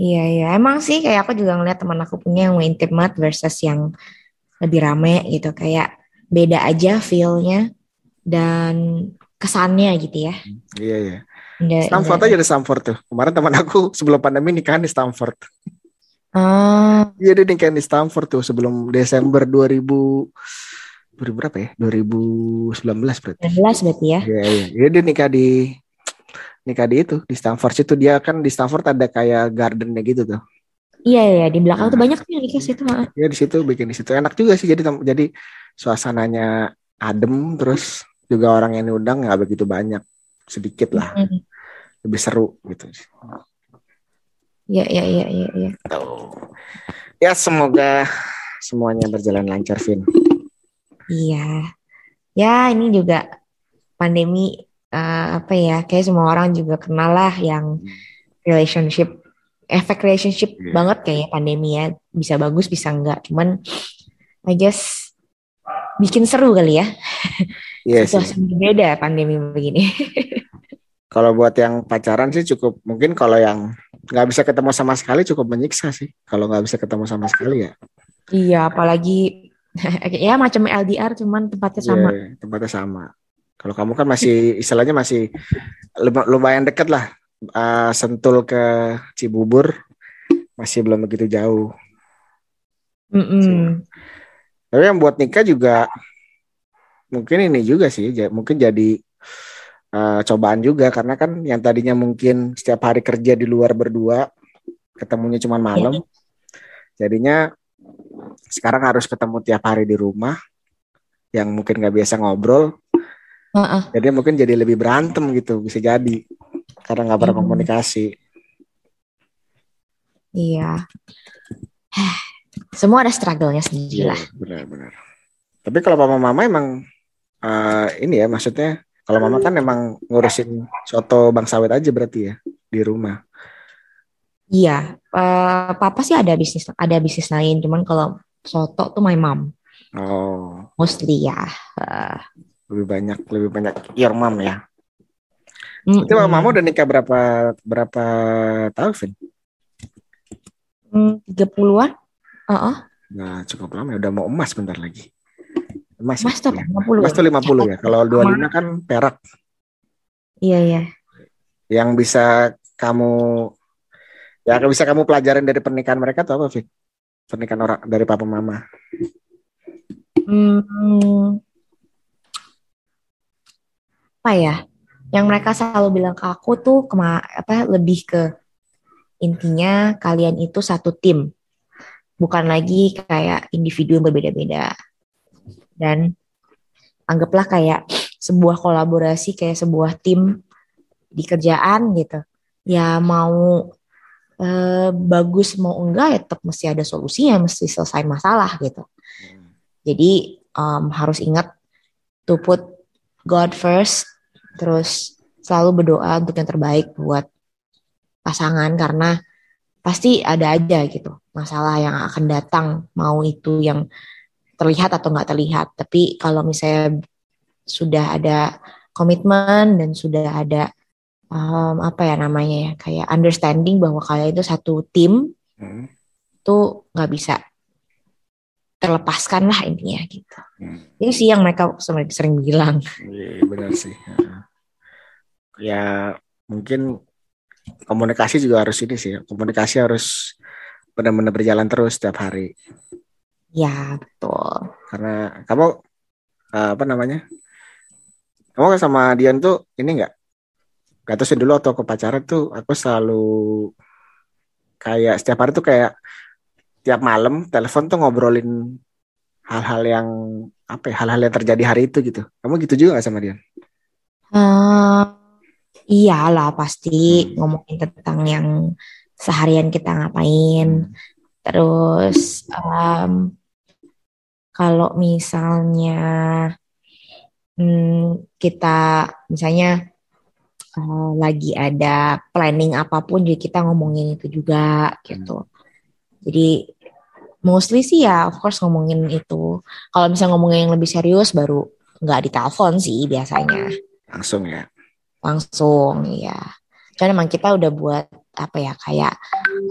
Iya, iya. Emang sih kayak aku juga ngeliat teman aku punya yang intimate versus yang lebih rame gitu. Kayak beda aja feel-nya dan kesannya gitu ya. iya iya Nggak- Stanford nggak- aja ada Stanford tuh kemarin teman aku sebelum pandemi nikahan di Stanford Ah, Iya dia nikah di Stanford tuh sebelum Desember 2000 2000 berapa ya? 2019 berarti. 19 berarti ya. Iya iya. Iya dia nikah di nikah di itu di Stanford situ dia kan di Stanford ada kayak gardennya gitu tuh. Iya iya di belakang tuh Nah. banyak tuh yang nikah situ. ah. Ya di situ bikin di situ enak juga sih jadi jadi suasananya adem terus juga orang yang diundang nggak begitu banyak sedikit lah Hmm. lebih seru gitu. Iya iya iya. iya. Tuh. Ya semoga semuanya berjalan lancar Vin. Iya. Ya, ini juga pandemi eh, apa ya? Kayak semua orang juga kenal lah yang relationship efek relationship Iya. banget kayaknya pandemi ya. Bisa bagus, bisa enggak. Cuman I guess bikin seru kali ya. Iya sih. Situasi berbeda pandemi begini. Kalau buat yang pacaran sih cukup mungkin kalau yang nggak bisa ketemu sama sekali cukup menyiksa sih. Kalau nggak bisa ketemu sama sekali ya. Iya, apalagi ya macam LDR cuman tempatnya sama. Iya, tempatnya sama. Kalau kamu kan masih istilahnya masih lum- lumayan dekat lah. Eh, sentul ke Cibubur masih belum begitu jauh. Mm-mm. Tapi yang buat nikah juga mungkin ini juga sih, mungkin jadi eh, cobaan juga karena kan yang tadinya mungkin setiap hari kerja di luar berdua, ketemunya cuma malam, jadinya sekarang harus ketemu tiap hari di rumah, yang mungkin nggak biasa ngobrol, Heeh. jadi mungkin jadi lebih berantem gitu, bisa jadi karena nggak Hmm. berkomunikasi. Iya. Semua ada struggle-nya sendiri lah. Iya, benar-benar. Tapi kalau mama mama emang eh, ini ya maksudnya kalau mama kan emang ngurusin soto Bang Sawit aja berarti ya di rumah. Iya, eh, papa sih ada bisnis ada bisnis lain, cuman kalau soto tuh my mom Oh, mostly ya. Eh, lebih banyak lebih banyak your mom ya. mm, Berarti mama udah nikah berapa berapa tahun, Vin? mm, 30-an? Heeh, Nah, cukup lama ya udah mau emas bentar lagi. Emas, ya? Mas tuh Ya. 50 Emas tuh 50 ya. Kalau 25 kan perak Iya, iya. yang bisa kamu ya bisa kamu pelajarin dari pernikahan mereka tuh apa, Vin? Pernikahan orang dari papa mama. Hmm, apa ya? Yang mereka selalu bilang ke aku tuh kema apa lebih ke intinya kalian itu satu tim. Bukan lagi kayak individu yang berbeda-beda. Dan anggaplah kayak sebuah kolaborasi kayak sebuah tim di kerjaan gitu. Ya mau eh, bagus mau enggak ya tetap mesti ada solusinya, mesti selesai masalah gitu. Jadi um, harus ingat to put God first, terus selalu berdoa untuk yang terbaik buat pasangan karena pasti ada aja gitu masalah yang akan datang mau itu yang terlihat atau nggak terlihat. Tapi kalau misalnya sudah ada komitmen dan sudah ada um, apa ya namanya ya kayak understanding bahwa kalian itu satu tim Hmm. itu nggak bisa terlepaskan lah intinya gitu. Hmm. Ini sih yang mereka sering, sering bilang. Iya benar sih. Heeh. Ya mungkin komunikasi juga harus ini sih. Komunikasi harus benar-benar berjalan terus setiap hari. Ya betul. Karena kamu eh, apa namanya? Kamu kan sama Dian tuh ini enggak? Gak sih dulu atau ke pacaran tuh aku selalu kayak setiap hari tuh kayak tiap malam telepon tuh ngobrolin hal-hal yang apa ya hal-hal yang terjadi hari itu gitu. Kamu gitu juga gak sama Dian? Eh, iyalah pasti Hmm. ngomongin tentang yang seharian kita ngapain. Terus em, kalau misalnya hmm, kita misalnya eh, lagi ada planning apa pun, jadi kita ngomongin itu juga gitu. Jadi mostly sih ya, of course ngomongin itu. Kalau misalnya ngomongin yang lebih serius, baru nggak ditelepon sih biasanya Langsung ya. langsung ya. Karena emang kita udah buat apa ya kayak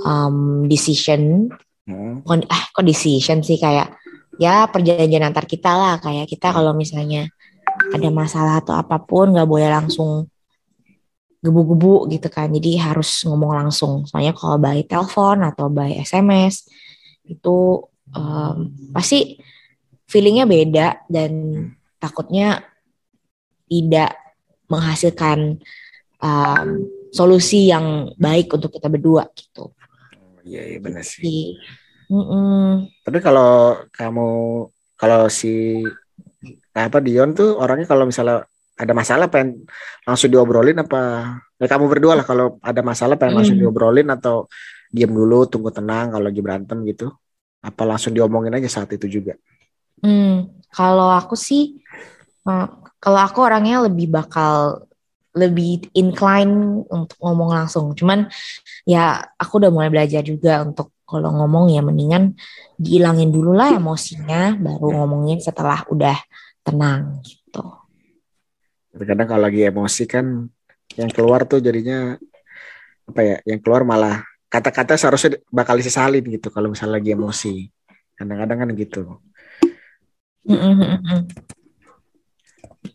um, decision, Hmm. ah kok decision sih kayak ya perjanjian antar kita lah kayak kita kalau misalnya ada masalah atau apa pun nggak boleh langsung gebu-gebu gitu kan. Jadi harus ngomong langsung. Soalnya kalau by telepon atau by SMS itu um, pasti feelingnya beda dan takutnya tidak menghasilkan um, solusi yang baik untuk kita berdua gitu. Iya, iya benar sih. Mm -mm. Tapi kalau kamu kalau si apa Dion tuh orangnya kalau misalnya ada masalah pengen langsung diobrolin apa ya kamu berdua lah kalau ada masalah pengen langsung Hmm. diobrolin atau diam dulu tunggu tenang kalau lagi berantem gitu apa langsung diomongin aja saat itu juga Hmm, kalau aku sih, eh, kalau aku orangnya lebih bakal lebih incline untuk ngomong langsung. Cuman ya aku udah mulai belajar juga untuk kalau ngomong ya mendingan dihilangin dulu lah emosinya, baru ngomongin setelah udah tenang gitu. Kadang kalau lagi emosi kan yang keluar tuh jadinya apa ya yang keluar malah kata-kata seharusnya bakal disesalin gitu kalau misalnya lagi emosi. Kadang-kadang kan gitu.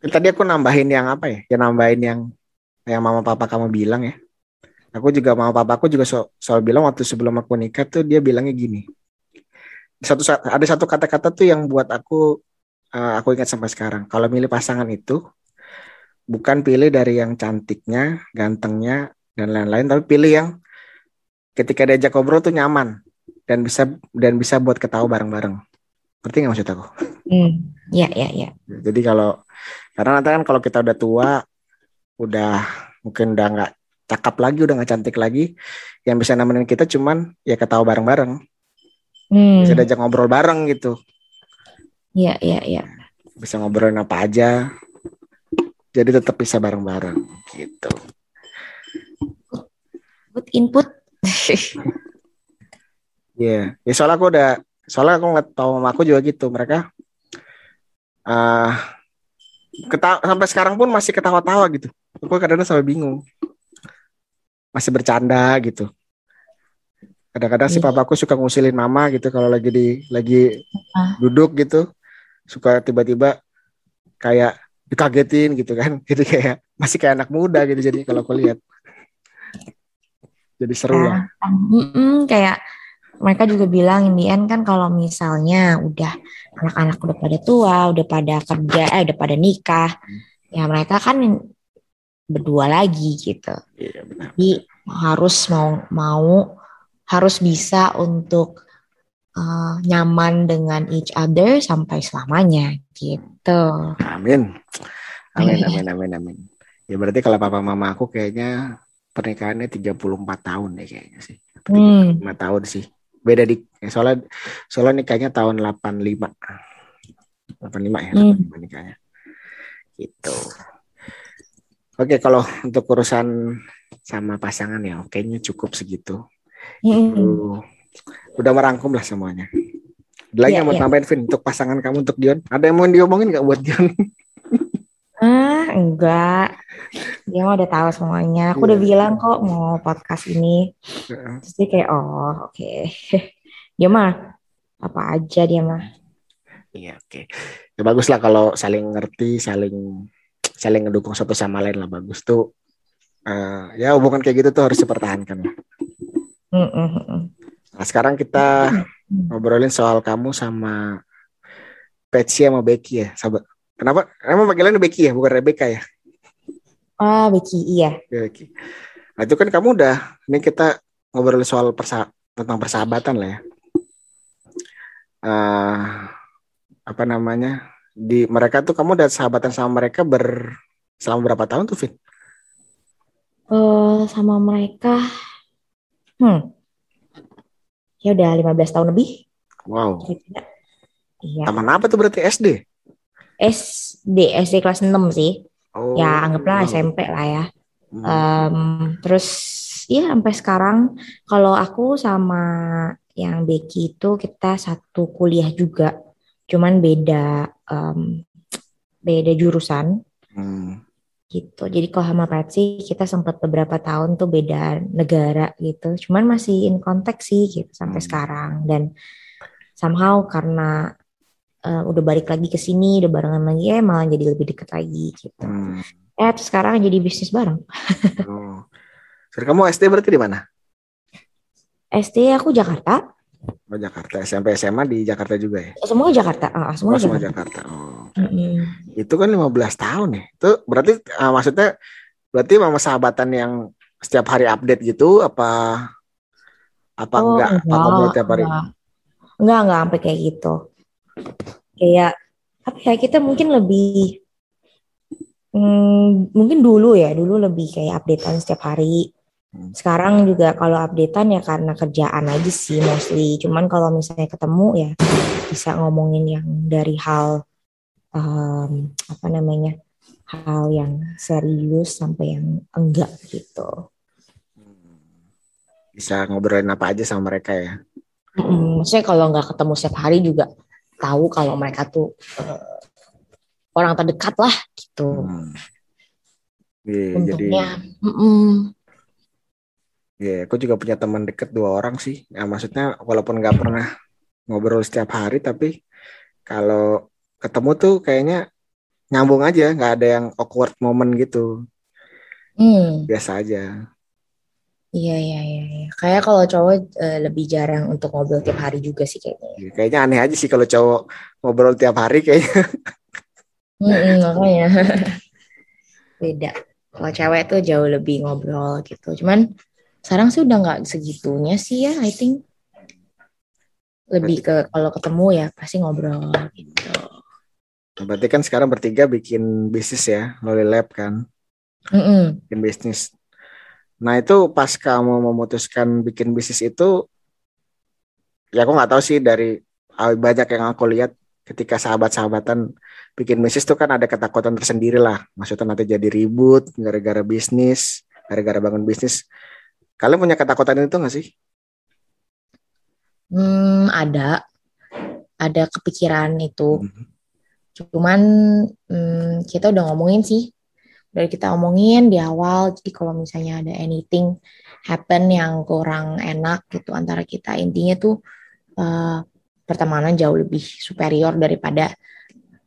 Tadi aku nambahin yang apa ya ya nambahin yang yang mama papa kamu bilang ya aku juga mama papa aku juga so, selalu bilang waktu sebelum aku nikah tuh dia bilangnya gini. Satu ada satu kata-kata tuh yang buat aku eh, aku ingat sampai sekarang. Kalau milih pasangan itu bukan pilih dari yang cantiknya gantengnya dan lain-lain tapi pilih yang ketika diajak ngobrol tuh nyaman dan bisa dan bisa buat ketawa bareng-bareng. Ngerti nggak maksud aku? Hmm, ya, ya, ya. jadi kalau karena nanti kan kalau kita udah tua, udah mungkin udah nggak cakep lagi, udah nggak cantik lagi, yang bisa nemenin kita cuman ya ketawa bareng-bareng, Hmm, bisa diajak ngobrol bareng gitu, ya, ya, ya. bisa ngobrolin apa aja, jadi tetap bisa bareng-bareng gitu. Good input. Iya, ya soalnya aku udah, soalnya aku ngeliat tau mama aku juga gitu, mereka ah ketawa sampai sekarang pun masih ketawa-tawa gitu. Aku kadang-kadang sampai bingung, masih bercanda gitu. Kadang-kadang si Iya. papaku suka ngusilin mama gitu kalau lagi di lagi Ah. duduk gitu, suka tiba-tiba kayak dikagetin gitu kan, jadi kayak masih kayak anak muda gitu jadi kalau aku lihat. Jadi seru lah. Mm-mm, kayak mereka juga bilang in the end kan kalau misalnya udah anak-anak udah pada tua, udah pada kerja, eh udah pada nikah, ya mereka kan berdua lagi gitu. Iya benar. Jadi harus mau mau harus bisa untuk uh, nyaman dengan each other sampai selamanya gitu. Amin. Amin, amin, amin, amin. Ya berarti kalau papa mama aku kayaknya pernikahannya 34 tahun deh kayaknya sih. Hmm. 5 tahun sih. Beda di ya, soalnya soalnya nikahnya tahun 85. 85 ya, Hmm. 85 nikahnya. Gitu. Oke, kalau untuk urusan sama pasangan ya kayaknya cukup segitu. Mm-mm. Itu udah merangkum lah semuanya. Ada lagi Iya, yang mau iya. tambahin Vin untuk pasangan kamu untuk Dion? Ada yang mau diomongin nggak buat Dion? Ah, enggak. Dia mah udah tahu semuanya. Aku udah Iya. bilang kok mau podcast ini. Terus dia kayak, oh oke. Dia mah apa aja dia mah. Iya, oke. Ya bagus lah kalau saling ngerti, saling saling ngedukung satu sama lain lah bagus tuh. eh, ya hubungan kayak gitu tuh harus dipertahankan. lah. Mm, mm, mm. Nah, sekarang kita ngobrolin soal kamu sama Petsy sama Becky ya, sahabat. Kenapa? Emang panggilannya Becky ya, bukan Rebecca ya? Ah, Becky, iya. Becky. Nah, itu kan kamu udah, ini kita ngobrolin soal persa tentang persahabatan lah ya. Eh, apa namanya? Di mereka tuh kamu udah sahabatan sama mereka ber selama berapa tahun tuh, Vin? Eh, sama mereka, hmm, ya udah 15 tahun lebih. Wow. Iya. Taman apa tuh berarti SD? SD, SD kelas 6 sih. Oh. Ya anggaplah wow. SMP lah ya. Hmm. Em, terus ya sampai sekarang kalau aku sama yang Becky itu kita satu kuliah juga, cuman beda em, beda jurusan Hmm. gitu. Jadi kalau sama Patsy kita sempat beberapa tahun tuh beda negara gitu, cuman masih in contact sih gitu sampai Hmm. sekarang dan somehow karena eh, udah balik lagi ke sini, udah barengan lagi ya malah jadi lebih deket lagi gitu. Hmm. Eh, terus sekarang jadi bisnis bareng. Oh. Kamu SD berarti di mana? SD aku Jakarta. Oh Jakarta, SMP SMA di Jakarta juga ya? Semua Jakarta. Ah, semua Oh, semua Jakarta. Jakarta. Oh. Mm-mm. Itu kan 15 tahun ya. Itu berarti ah, maksudnya berarti mama sahabatan yang setiap hari update gitu apa apa Oh, enggak? Apa ngobrol tiap hari? enggak. Enggak, enggak sampai kayak gitu. Kayak apa ya kita mungkin lebih hmm, mungkin dulu ya, dulu lebih kayak updatean setiap hari. Sekarang juga kalau updatean ya karena kerjaan aja sih mostly. Cuman kalau misalnya ketemu ya bisa ngomongin yang dari hal em, apa namanya? hal yang serius sampai yang enggak gitu. Bisa ngobrolin apa aja sama mereka ya? Mm, Maksudnya kalau nggak ketemu setiap hari juga tahu kalau mereka tuh eh, orang terdekat lah gitu. Hmm. Iya, jadi Untungnya, mm-mm. Ya aku juga punya teman deket dua orang sih. Ya, maksudnya walaupun nggak pernah ngobrol setiap hari, tapi kalau ketemu tuh kayaknya nyambung aja, nggak ada yang awkward moment gitu. Hmm, Biasa aja. iya iya iya. iya. Kayak kalau cowok eh, lebih jarang untuk ngobrol tiap hari juga sih kayaknya. Ya, Kayaknya aneh aja sih kalau cowok ngobrol tiap hari kayaknya. Mm-mm, makanya beda. Kalau cewek tuh jauh lebih ngobrol gitu. Cuman sekarang sih udah nggak segitunya sih ya. I think lebih ke kalau ketemu ya pasti ngobrol gitu. Berarti kan sekarang bertiga bikin bisnis ya, Loli Lab kan, Mm-mm. bikin bisnis. Nah itu pas kamu memutuskan bikin bisnis itu, ya aku nggak tahu sih dari ah, banyak yang aku lihat ketika sahabat-sahabatan bikin bisnis tuh kan ada ketakutan tersendiri lah. Maksudnya nanti jadi ribut gara-gara bisnis, gara-gara bangun bisnis. Kalian punya ketakutan itu nggak sih? Hmm, ada, ada kepikiran itu. Mhm. Cuman hmm, kita udah ngomongin sih, dari kita omongin di awal. Jadi kalau misalnya ada anything happen yang kurang enak gitu antara kita, intinya tuh eh, pertemanan jauh lebih superior daripada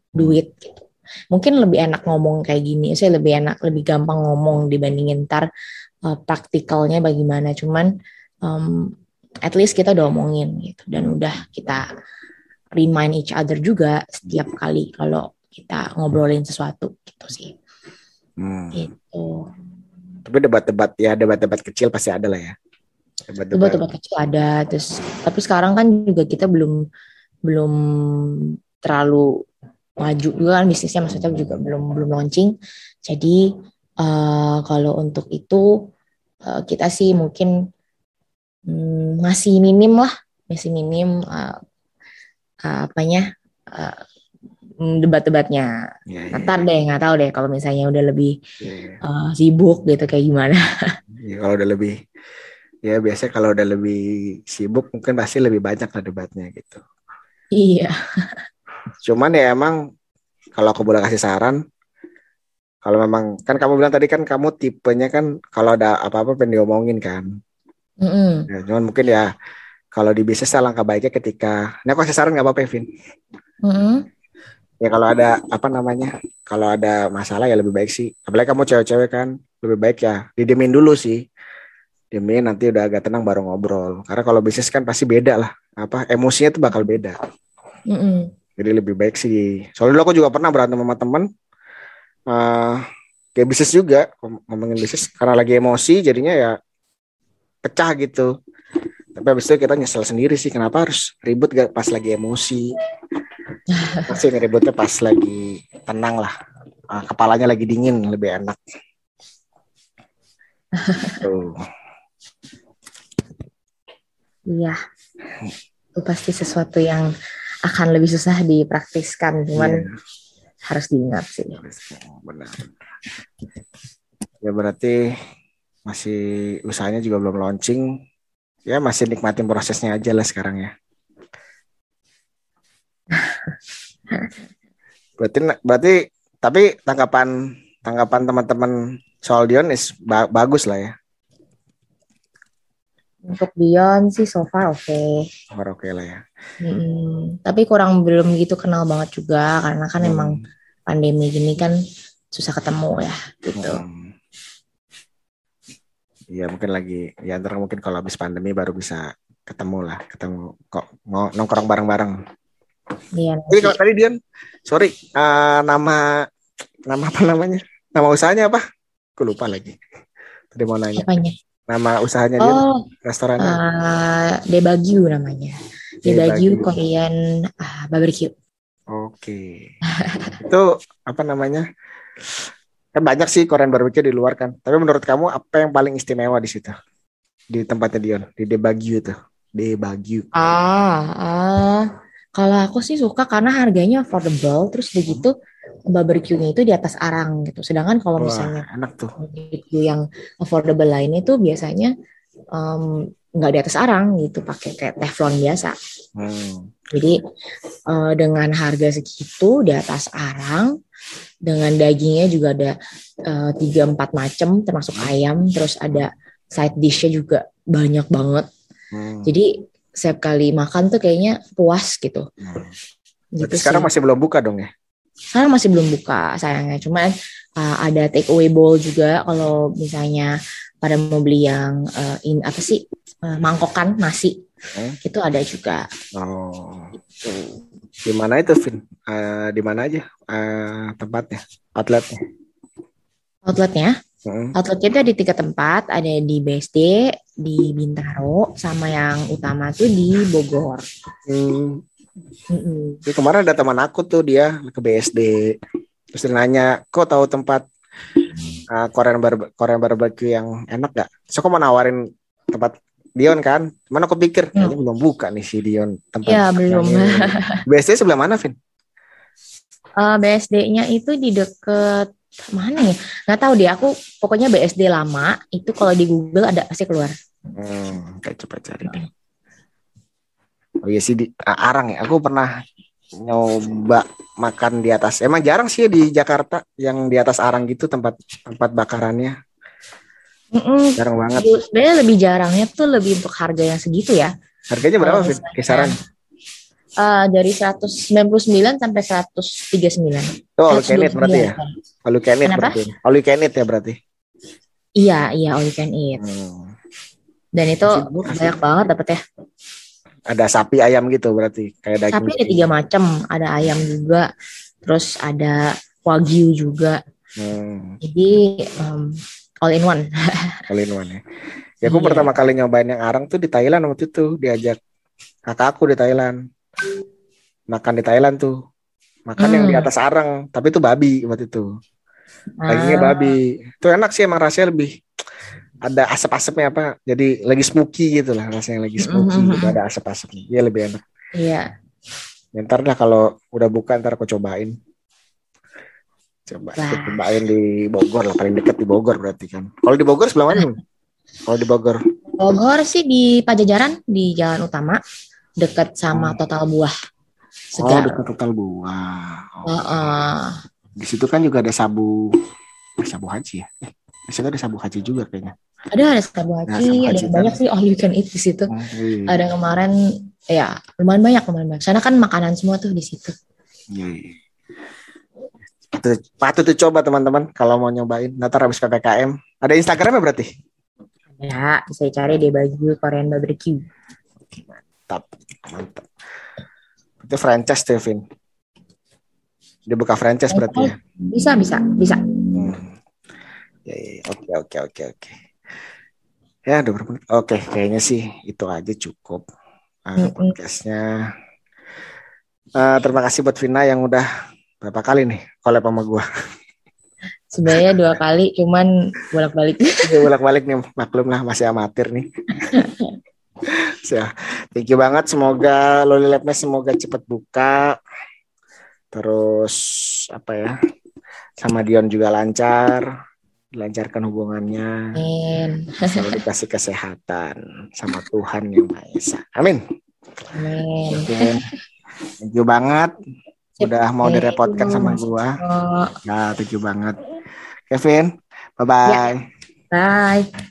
duit gitu. Mungkin lebih enak ngomong kayak gini, saya lebih enak, lebih gampang ngomong dibandingin ntar eh, praktikalnya bagaimana. Cuman em, at least kita udah omongin gitu dan udah kita remind each other juga setiap kali kalau kita ngobrolin sesuatu gitu sih. Hmm. Gitu. Tapi debat-debat ya debat-debat kecil pasti ada lah ya. Debat-debat. Debat-debat kecil ada terus tapi sekarang kan juga kita belum belum terlalu maju juga kan bisnisnya maksudnya juga belum belum launching. Jadi eh, kalau untuk itu eh, kita sih mungkin hmm, masih minim lah, masih minim eh, eh, apanya eh, debat-debatnya. Ya, ya, Ntar deh, nggak tahu deh kalau misalnya udah lebih ya, ya. eh, sibuk gitu kayak gimana. Ya, kalau udah lebih ya biasanya kalau udah lebih sibuk mungkin pasti lebih banyak lah debatnya gitu. Iya. Cuman ya emang kalau aku boleh kasih saran kalau memang kan kamu bilang tadi kan kamu tipenya kan kalau ada apa-apa pengen diomongin kan. Mm-mm. Ya, cuman mungkin ya kalau di bisnis alangkah baiknya ketika ini aku kasih saran nggak apa-apa Evin. Mm-mm. Ya kalau ada apa namanya kalau ada masalah ya lebih baik sih. Apalagi kamu cewek-cewek kan lebih baik ya didemin dulu sih. Diemin nanti udah agak tenang baru ngobrol. Karena kalau bisnis kan pasti beda lah. Apa emosinya tuh bakal beda. Mm-mm. Jadi lebih baik sih. Soalnya dulu aku juga pernah berantem sama teman. Kayak bisnis juga ngom- ngomongin bisnis karena lagi emosi jadinya ya pecah gitu. Tapi habis itu kita nyesel sendiri sih kenapa harus ribut gak pas lagi emosi. Pasti ributnya pas lagi tenang lah. Ah, kepalanya lagi dingin lebih enak. Tuh. Iya. Itu pasti sesuatu yang akan lebih susah dipraktiskan, cuman Iya. Harus diingat sih. Oh, benar. Ya berarti masih usahanya juga belum launching. Ya masih nikmatin prosesnya aja lah sekarang ya. Berarti berarti tapi tanggapan tanggapan teman-teman soal Dion is ba- bagus lah ya. Untuk Dion sih so far oke. Oke oke lah ya. Mm-mm. Tapi kurang belum gitu kenal banget juga karena kan emang Hmm. Pandemi gini kan susah ketemu ya gitu. Hmm. Iya mungkin lagi ya ntar mungkin kalau habis pandemi baru bisa ketemu lah ketemu kok mau nongkrong bareng-bareng. Iya. Jadi kalau tadi Dion, sorry uh, nama nama apa namanya? Nama usahanya apa? Aku lupa lagi. Tadi mau nanya. Apanya? Nama usahanya dia Oh, restorannya. uh, Debagyu namanya. Debagyu Korean uh, barbecue. Oke. itu apa namanya? Kan banyak sih Korean barbecue di luar kan. Tapi menurut kamu apa yang paling istimewa di situ? Di tempatnya Dion, di Debagyu itu. Debagyu. Ah, ah. Kalau aku sih suka karena harganya affordable, terus begitu barbecue-nya itu di atas arang gitu. Sedangkan kalau Wah, misalnya enak tuh. barbecue yang affordable lainnya itu biasanya em, nggak di atas arang gitu, pakai kayak teflon biasa. Hmm. Jadi eh, dengan harga segitu di atas arang, dengan dagingnya juga ada eh, tiga empat macam, termasuk ayam, terus ada side dishnya juga banyak banget. Hmm. Jadi setiap kali makan tuh kayaknya puas gitu. Hmm. Gitu Berarti sekarang sih. masih belum buka dong ya? Sekarang masih belum buka sayangnya. Cuman uh, ada take away bowl juga kalau misalnya pada mau beli yang uh, in apa sih uh, mangkokan nasi Hmm. itu ada juga. Oh. Di mana itu, Vin? Eh, di mana aja eh, tempatnya? Outletnya? Outletnya, Hmm. outletnya itu ada di tiga tempat, ada di BSD, di Bintaro, sama yang utama tuh di Bogor. Hmm. Mm-mm. Ini kemarin ada teman aku tuh dia ke BSD. Terus dia nanya, kok tahu tempat uh, Korean bar Korean barbecue yang enak gak? So aku mau nawarin tempat Dion kan. Mana aku pikir kayaknya belum buka nih si Dion tempat. Ya belum. BSD sebelah mana, Vin? Uh, BSD-nya itu di deket mana ya? Nggak tahu deh. Aku pokoknya BSD lama itu kalau di Google ada pasti keluar. Hmm, kayak coba cari deh. Oh iya sih di ah, Arang ya. Aku pernah nyoba makan di atas. Emang jarang sih di Jakarta yang di atas Arang gitu tempat tempat bakarannya. Mm-mm. Jarang banget. Sebenarnya lebih jarangnya tuh lebih untuk harga yang segitu ya. Harganya berapa, misalnya- Kisaran. Eh, dari 199 sampai 139. Oh, all you can eat berarti ya? All you can eat Kenapa? berarti. All you can eat ya berarti. Iya, iya all you can eat. Hmm. Dan itu Masih sih. banyak banget dapet ya. Ada sapi ayam gitu berarti kayak daging. Tapi ada tiga macam, ada ayam juga, terus ada wagyu juga. Hmm, Jadi um, all in one. all in one ya. Ya aku Iya. pertama kali nyobain yang arang tuh di Thailand waktu itu diajak kakakku di Thailand. Makan di Thailand tuh. Makan yang di Hmm. atas arang, tapi itu babi waktu itu. Dagingnya Ah, babi. Itu enak sih emang rasanya lebih ada asap-asapnya apa. Jadi lagi smoky gitu lah rasanya lagi smoky Mhm. gitu ada asap-asapnya. Iya lebih enak. Iya. Ya, ntar lah kalau udah buka ntar aku cobain. Coba cobain di Bogor lah paling dekat di Bogor berarti kan. Kalau di Bogor sebelah mana? Kalau di Bogor. Bogor sih di Pajajaran di Jalan Utama dekat sama Total Buah. Oh, Segar. dekat total buah. Oh. Heeh. Di situ kan juga ada sabu eh, sabu haji ya. Eh, di situ ada sabu haji juga kayaknya. Ada ada sabu Nah, haji, sabu ada haji kan. banyak sih all you can eat di situ. Oh, iya. Ada kemarin ya lumayan banyak lumayan banyak. Sana kan makanan semua tuh di situ. Iya, iya. Patut, patut dicoba teman-teman kalau mau nyobain. Nanti habis PPKM. Ada Instagramnya berarti? Ya, bisa cari di baju Korean barbecue. Mantap. Mantap. Itu franchise tuh, Vin. Dia buka franchise berarti ya. Bisa, bisa, bisa. Hmm. Ya, ya, ya. Oke, oke, oke, oke. Ya, berapa menit? Oke, kayaknya sih itu aja cukup uh, podcastnya. Uh, terima kasih buat Vina yang udah berapa kali nih collab sama gua. Sebenarnya dua kali, cuman bolak-balik. Dia bolak-balik nih, maklum lah masih amatir nih. ya, thank you banget. Semoga Loli Labnya semoga cepat buka. Terus apa ya? Sama Dion juga lancar, dilancarkan hubungannya. Amin. selalu dikasih kesehatan sama Tuhan yang Maha Esa. Amin. Amin. Oke. Thank you banget udah mau direpotkan sama gua. Ya, thank you banget. Kevin, bye bye. Bye.